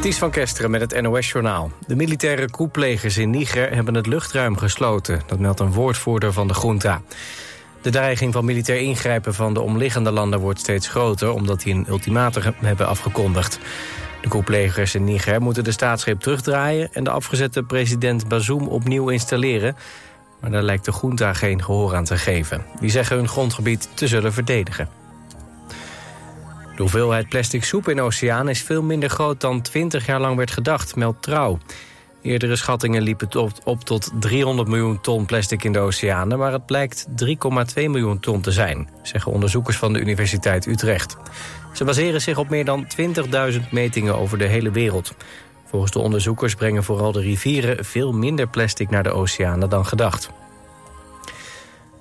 Ties van Kesteren met het NOS-journaal. De militaire koeplegers in Niger hebben het luchtruim gesloten. Dat meldt een woordvoerder van de junta. De dreiging van militair ingrijpen van de omliggende landen wordt steeds groter... omdat die een ultimatum hebben afgekondigd. De koeplegers in Niger moeten de staatsgreep terugdraaien... en de afgezette president Bazoum opnieuw installeren. Maar daar lijkt de junta geen gehoor aan te geven. Die zeggen hun grondgebied te zullen verdedigen. De hoeveelheid plastic soep in de oceaan is veel minder groot dan 20 jaar lang werd gedacht, meldt Trouw. Eerdere schattingen liepen op, op tot 300 miljoen ton plastic in de oceanen... maar het blijkt 3,2 miljoen ton te zijn, zeggen onderzoekers van de Universiteit Utrecht. Ze baseren zich op meer dan 20.000 metingen over de hele wereld. Volgens de onderzoekers brengen vooral de rivieren veel minder plastic naar de oceanen dan gedacht.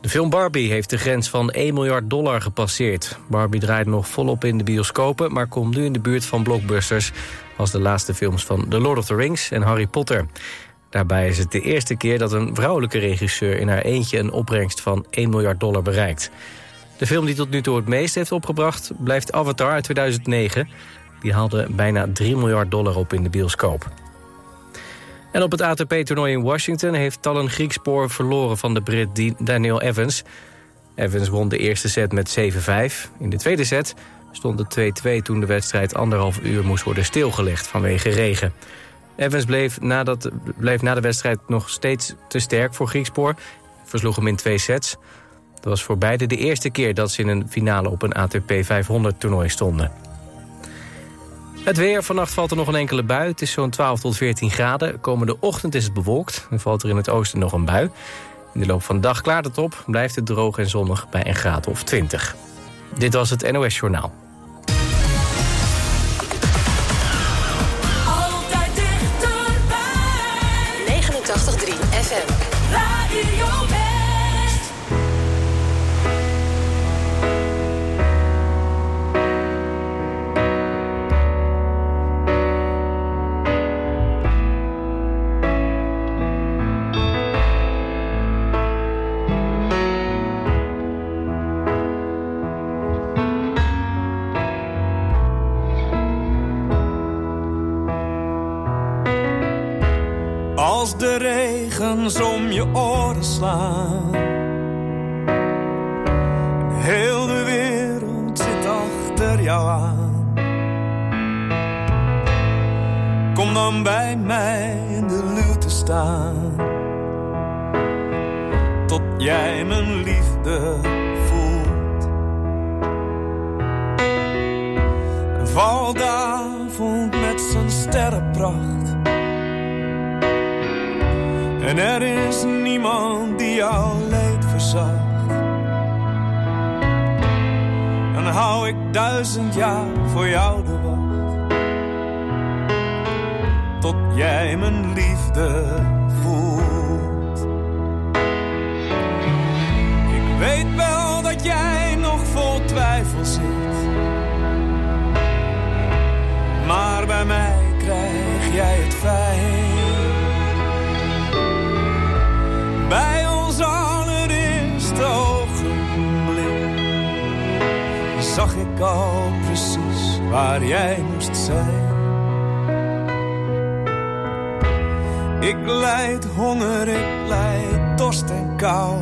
De film Barbie heeft de grens van 1 miljard dollar gepasseerd. Barbie draait nog volop in de bioscopen... maar komt nu in de buurt van blockbusters... als de laatste films van The Lord of the Rings en Harry Potter. Daarbij is het de eerste keer dat een vrouwelijke regisseur... in haar eentje een opbrengst van 1 miljard dollar bereikt. De film die tot nu toe het meest heeft opgebracht... blijft Avatar uit 2009. Die haalde bijna 3 miljard dollar op in de bioscoop. En op het ATP-toernooi in Washington heeft Talon Griekspoor verloren van de Brit Daniel Evans. Evans won de eerste set met 7-5. In de tweede set stond het 2-2 toen de wedstrijd anderhalf uur moest worden stilgelegd vanwege regen. Evans bleef, nadat, bleef na de wedstrijd nog steeds te sterk voor Griekspoor. Versloeg hem in twee sets. Dat was voor beide de eerste keer dat ze in een finale op een ATP 500 toernooi stonden. Het weer, vannacht valt er nog een enkele bui. Het is zo'n 12 tot 14 graden. Komende ochtend is het bewolkt. Dan valt er in het oosten nog een bui. In de loop van de dag klaart het op. Blijft het droog en zonnig bij een graad of 20. Dit was het NOS Journaal. Altijd dichterbij. 89.3 FM. Radio slaan. Ik lijd honger, ik lijd dorst en kou.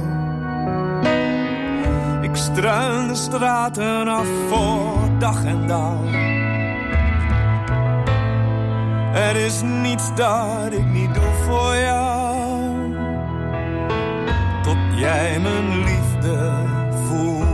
Ik struin de straten af voor dag en dauw. Er is niets dat ik niet doe voor jou tot jij mijn liefde voelt.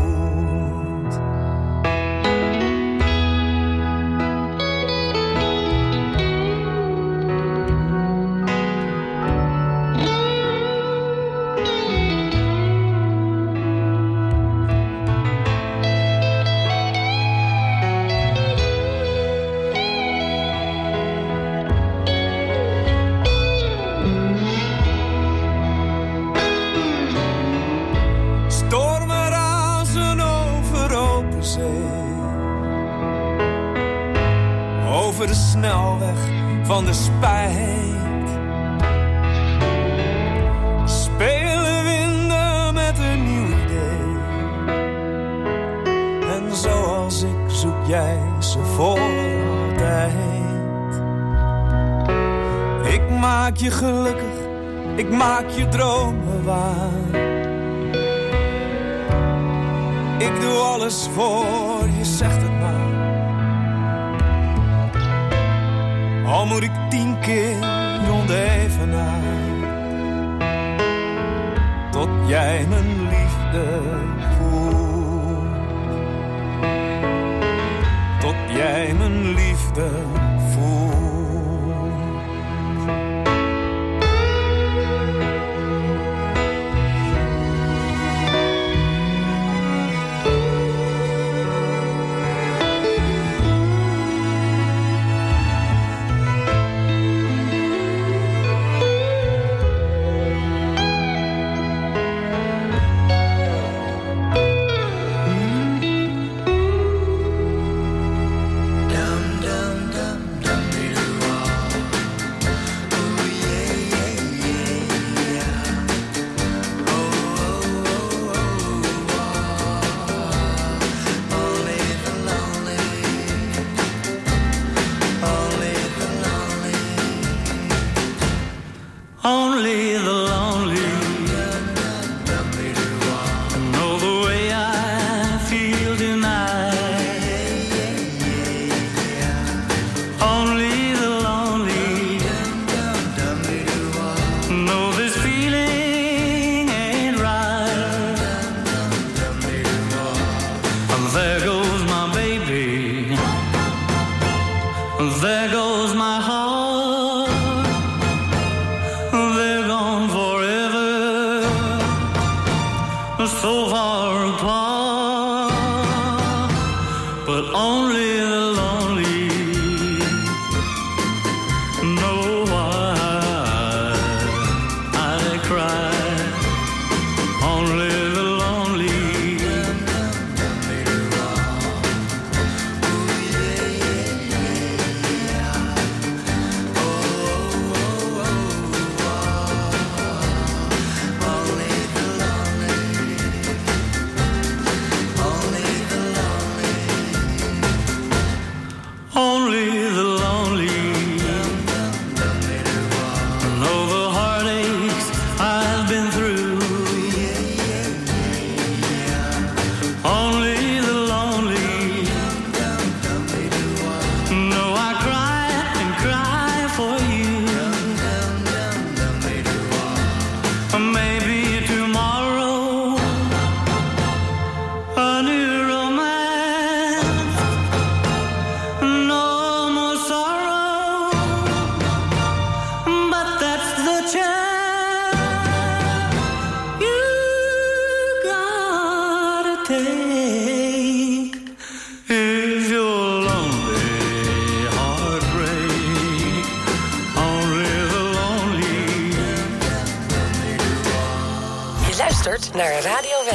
You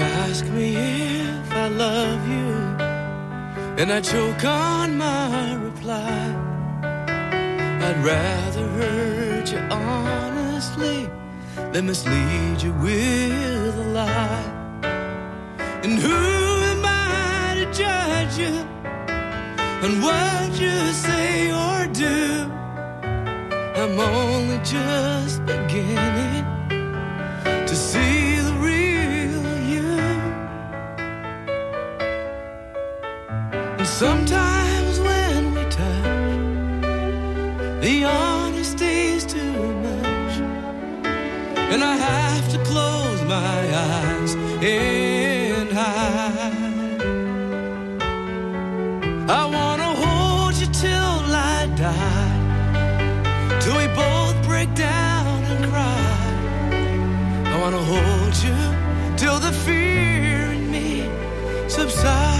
ask me if I love you, and I choke on my reply. I'd rather hurt you honestly than mislead I wanna hold you till I die, till we both break down and cry. I wanna hold you till the fear in me subsides.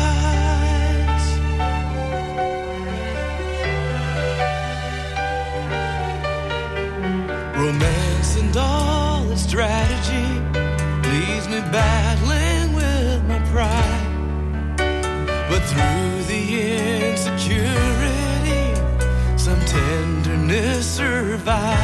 survive.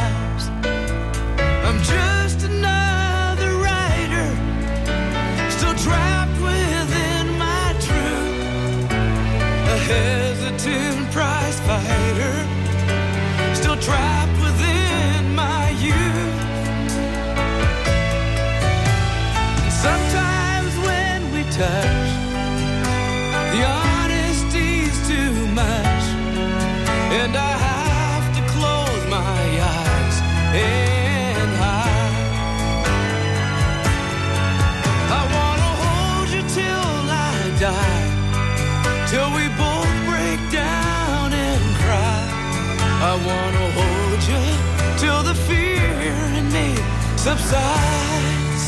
Subsides.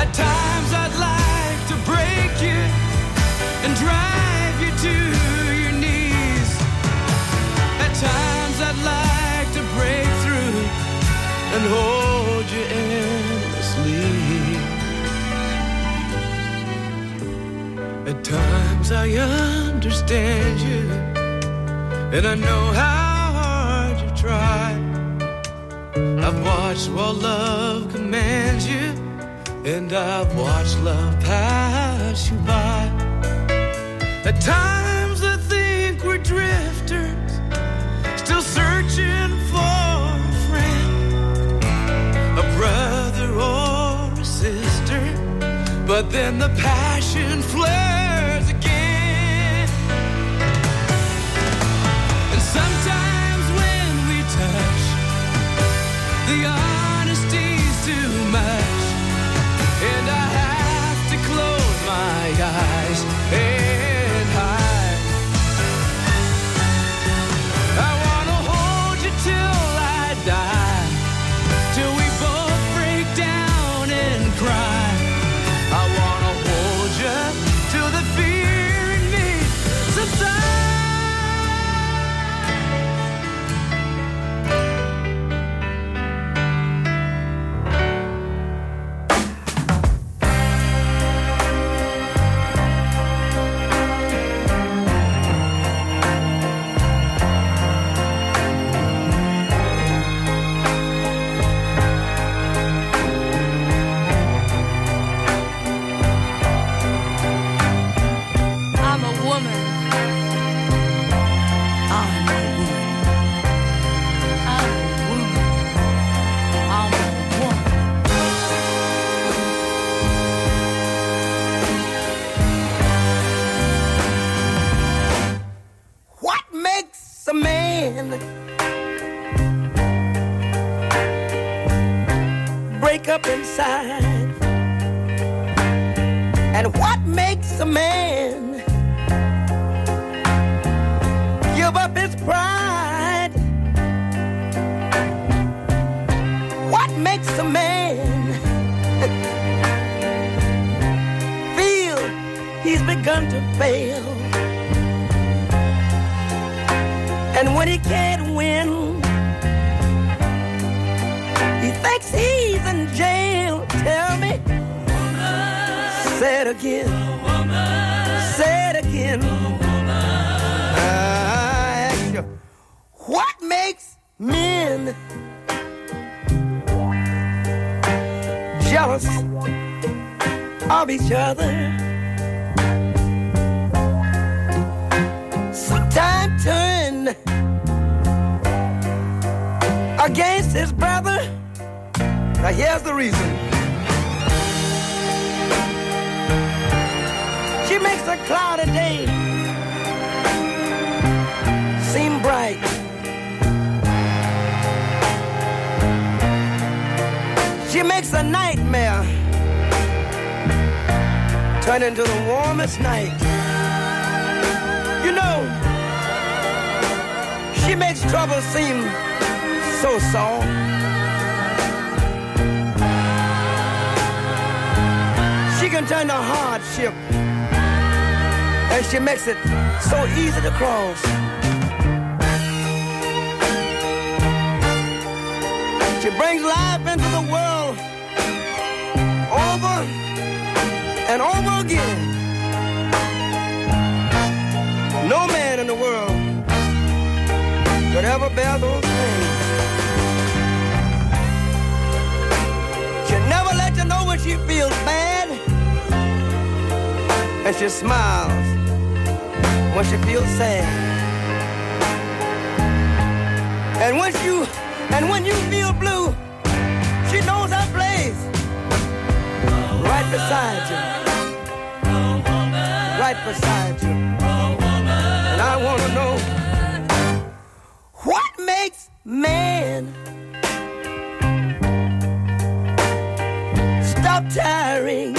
At times I'd like to break you and drive you to your knees. At times I'd like to break through and hold you endlessly. At times I understand you, and I know how watched while love commands you, and I've watched love pass you by. At times I think we're drifters, still searching for a friend, a brother or a sister. But then the passion break up inside? And what makes a man give up his pride? What makes a man feel he's begun to fail? And when he can't win, thinks he's in jail. Tell me, say it again, say it again. I ask you, what makes men jealous of each other? Sometimes turn against his brother. Now here's the reason. She makes a cloudy day seem bright. She makes a nightmare turn into the warmest night. You know, she makes trouble seem so soft. She can turn the hardship, and she makes it so easy to cross. She brings life into the world over and over again. No man in the world could ever bear those pains. And she smiles when she feels sad. And when you and when you feel blue, she knows that place right beside you, right beside you. And I want to know what makes man stop tiring,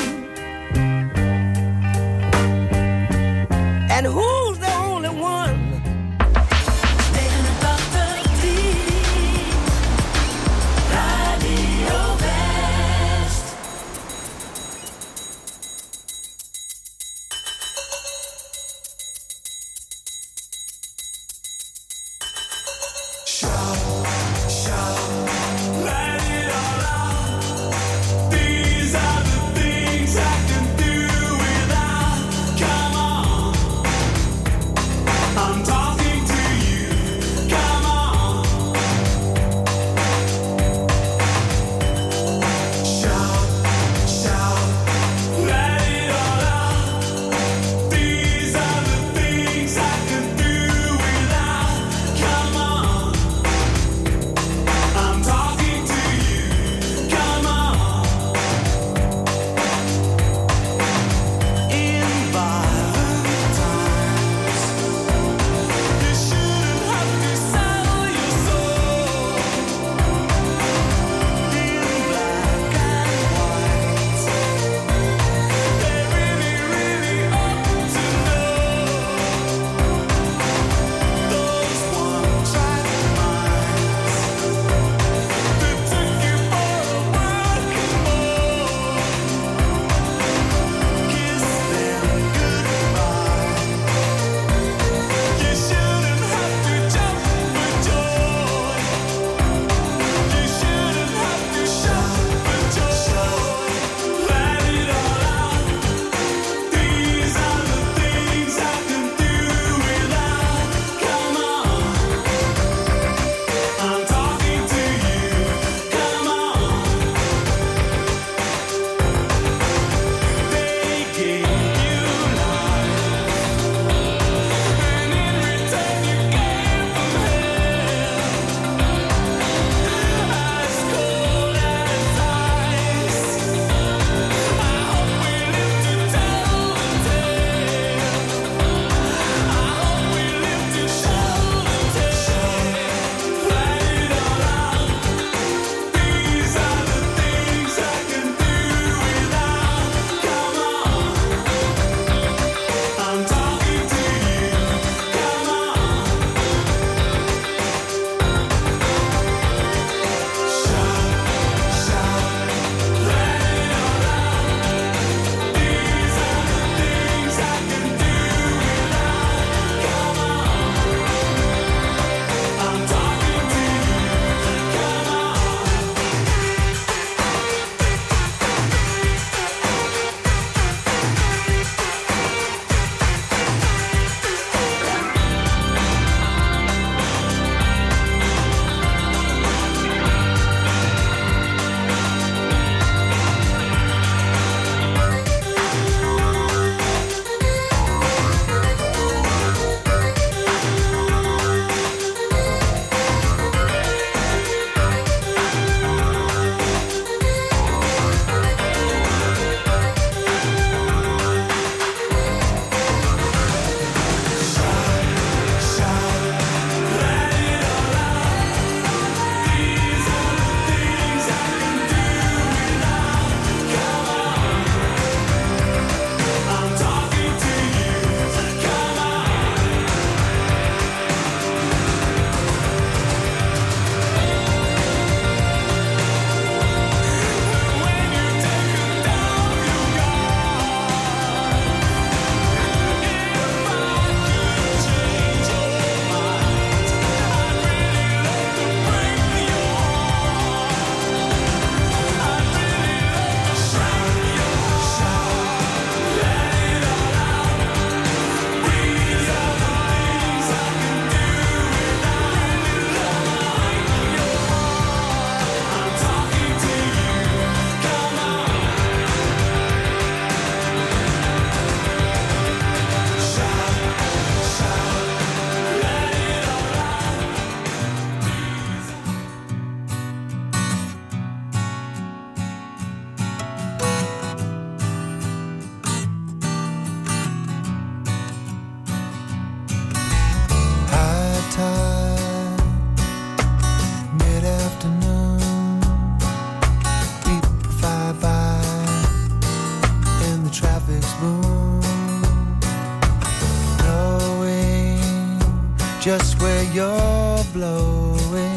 just where you're blowing.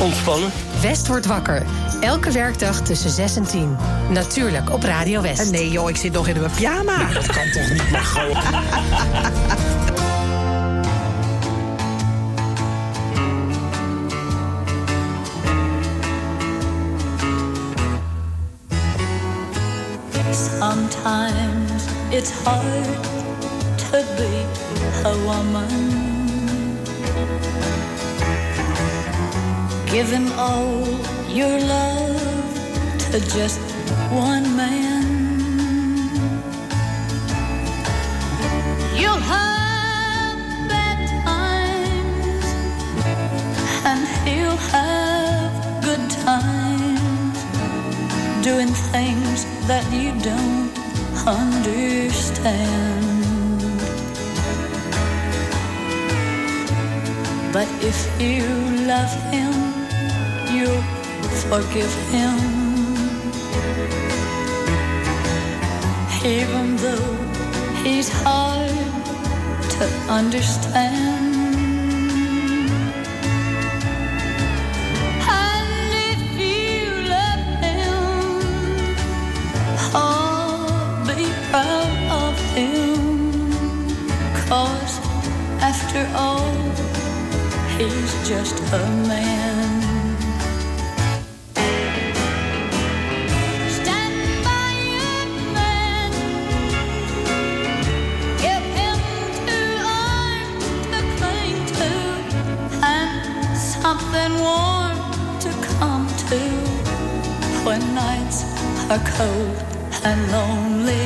ontspannen. West wordt wakker. Elke werkdag tussen 6 en 10. Natuurlijk op Radio West. Nee joh, ik zit nog in mijn pyjama. Dat kan toch niet, maar gewoon. Sometimes it's hard to be a woman. Giving all your love to just one man. You'll have bad times, and he'll have good times doing things that you don't understand. But if you love him, you'll forgive him. Even though he's hard to understand. You. Cause after all, he's just a man. Cold and lonely.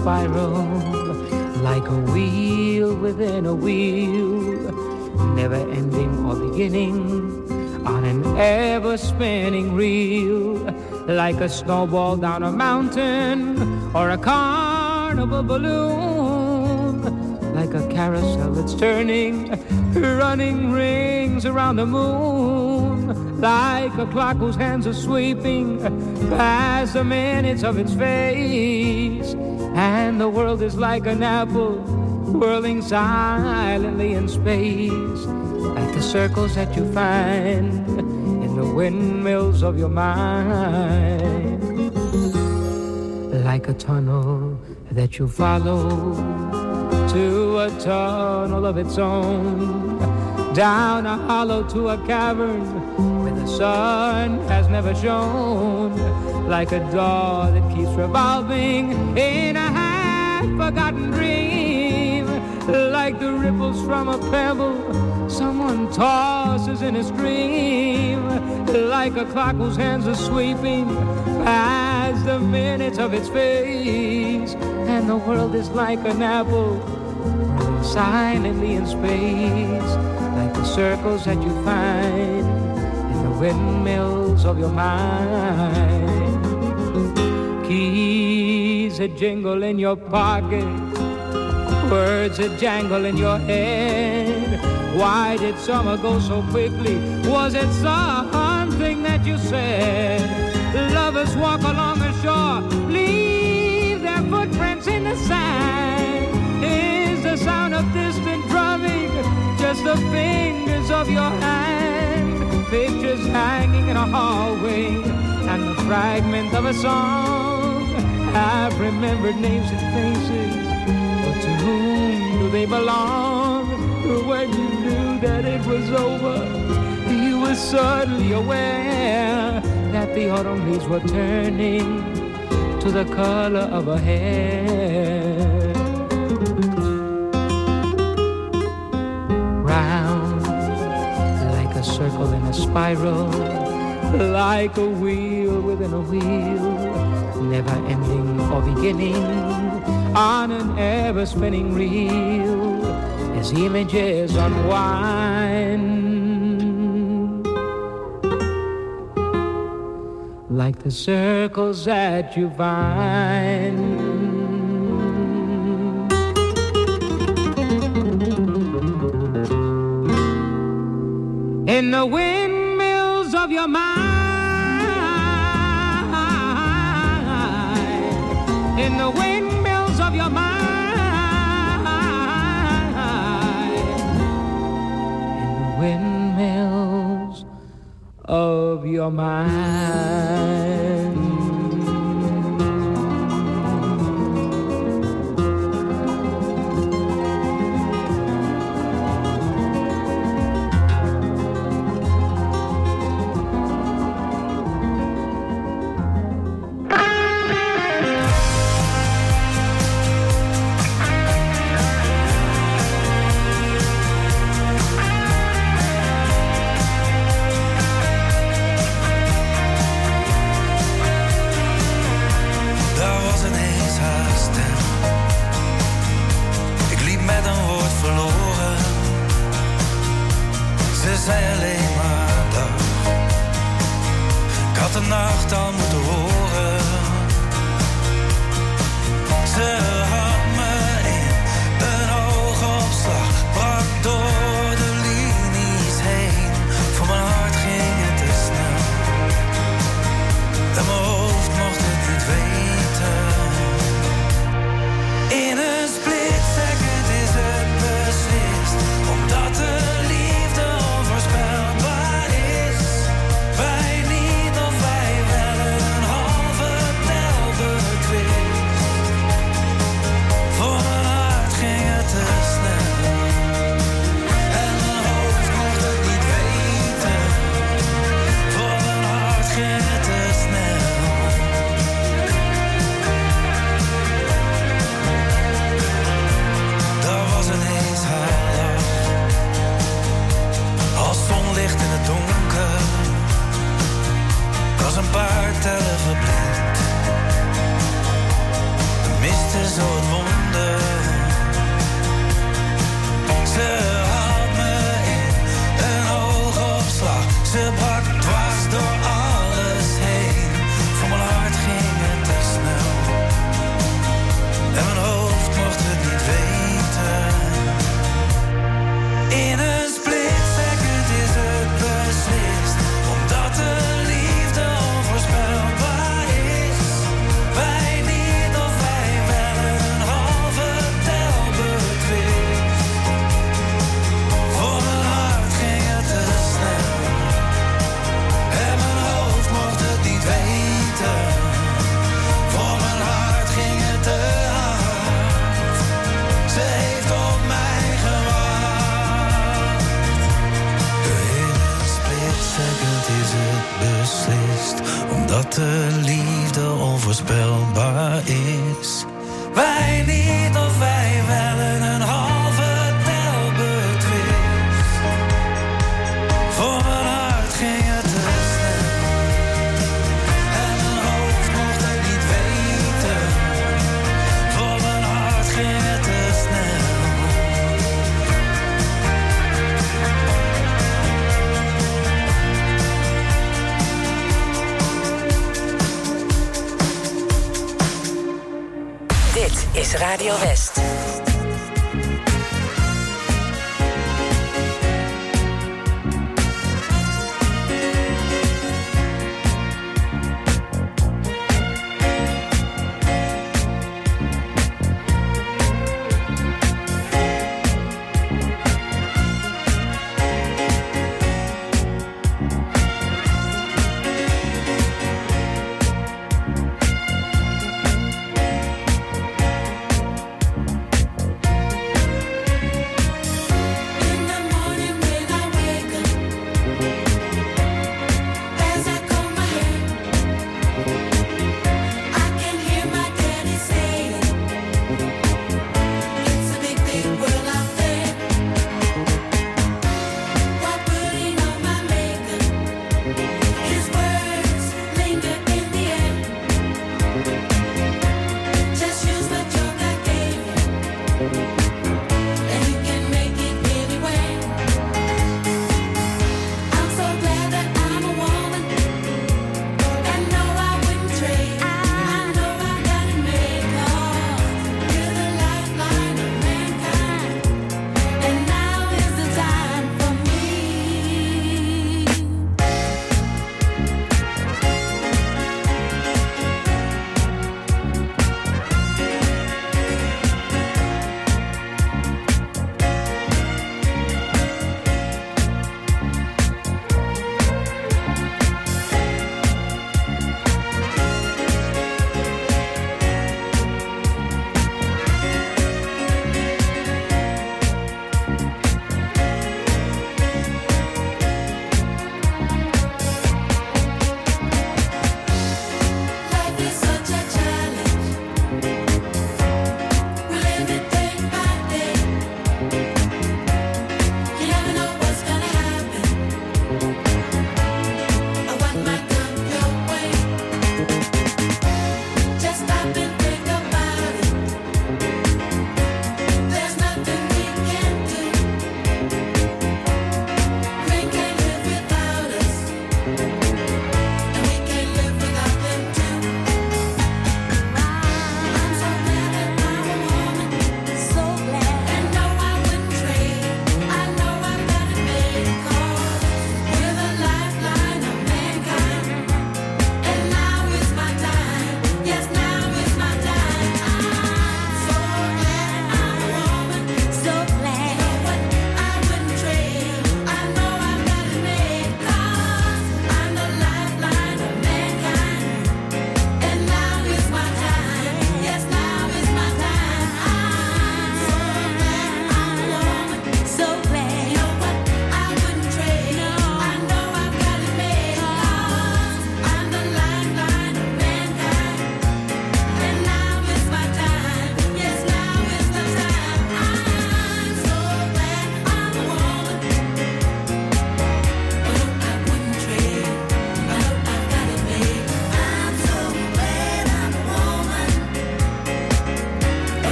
Spiral, like a wheel within a wheel, never ending or beginning on an ever spinning reel, like a snowball down a mountain or a carnival balloon, like a carousel that's turning, running rings around the moon, like a clock whose hands are sweeping past the minutes of its face, and the world is like an apple whirling silently in space, like the circles that you find in the windmills of your mind, like a tunnel that you follow to a tunnel of its own, down a hollow to a cavern where the sun has never shone, like a door that keeps revolving in a half forgotten dream, like the ripples from a pebble someone tosses in a stream, like a clock whose hands are sweeping past the minutes of its face, and the world is like an apple silently in space, like the circles that you find in the windmills of your mind. Keys that jingle in your pocket, words that jangle in your head. Why did summer go so quickly? Was it something that you said? Lovers walk along the shore, leave their footprints in the sand. Is the sound of distant drumming just the fingers of your hand? Pictures hanging in a hallway and the fragment of a song. I've remembered names and faces, but to whom do they belong? When you knew that it was over, you were suddenly aware that the autumn leaves were turning to the color of her hair. Round like a circle in a spiral, like a wheel within a wheel, never ending or beginning on an ever spinning reel as images unwind. Like the circles that you find. In the windmills of your mind. In the windmills of your mind. In the windmills of your mind. Radio West.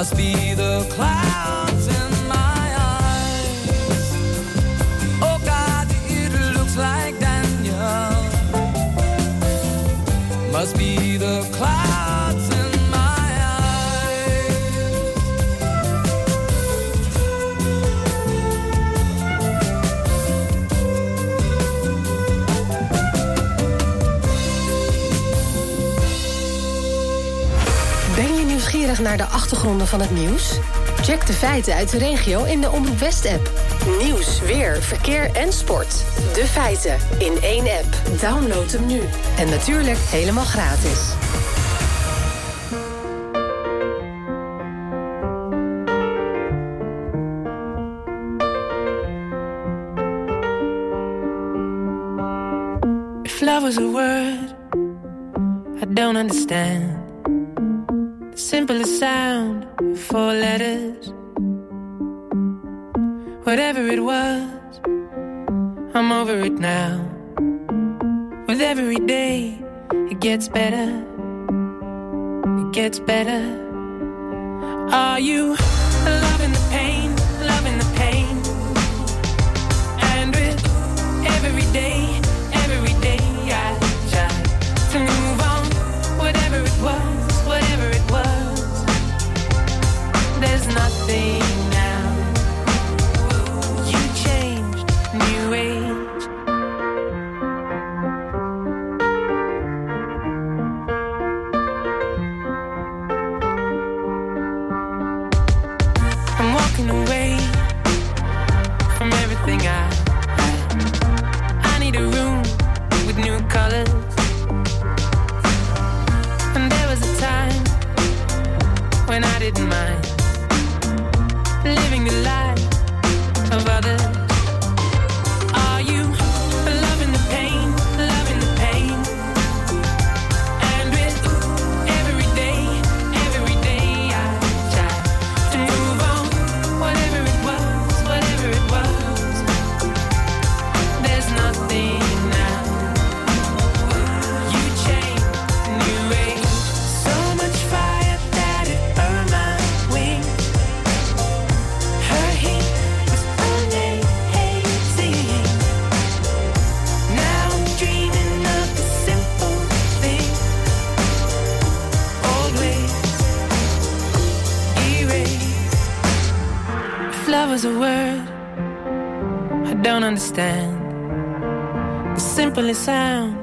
Must be the clouds in my eyes. Oh God, it looks like Daniel. Must be the clouds. naar de achtergronden van het nieuws? Check de feiten uit de regio in de Omroep West-app. Nieuws, weer, verkeer en sport. De feiten in één app. Download hem nu. En natuurlijk helemaal gratis. If love was a word, I don't understand. gets better. It gets better. Are you? only sound.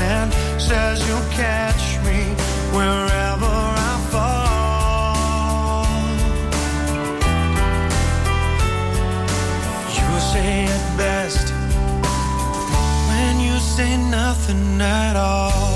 hand says you'll catch me wherever I fall. You say it best when you say nothing at all.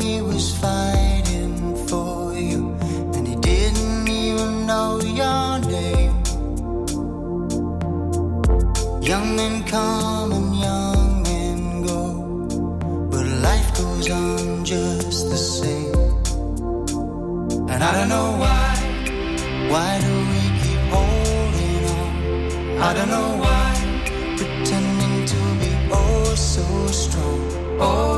he was fighting for you, and he didn't even know your name. Young men come and young men go, but life goes on just the same. And I don't know why, why do we keep holding on? I don't know why, pretending to be oh so strong. Oh.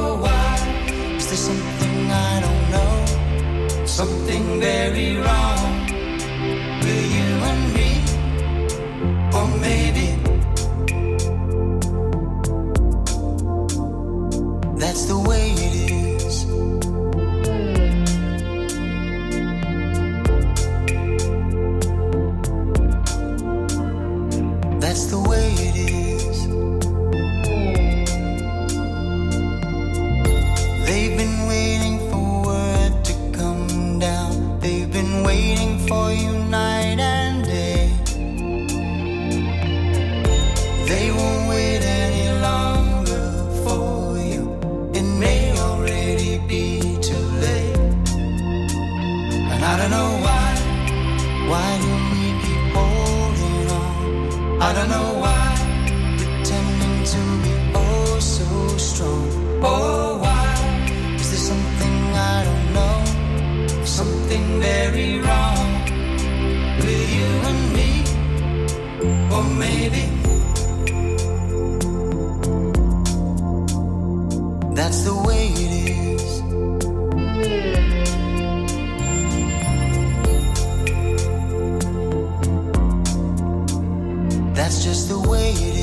Just the way it is.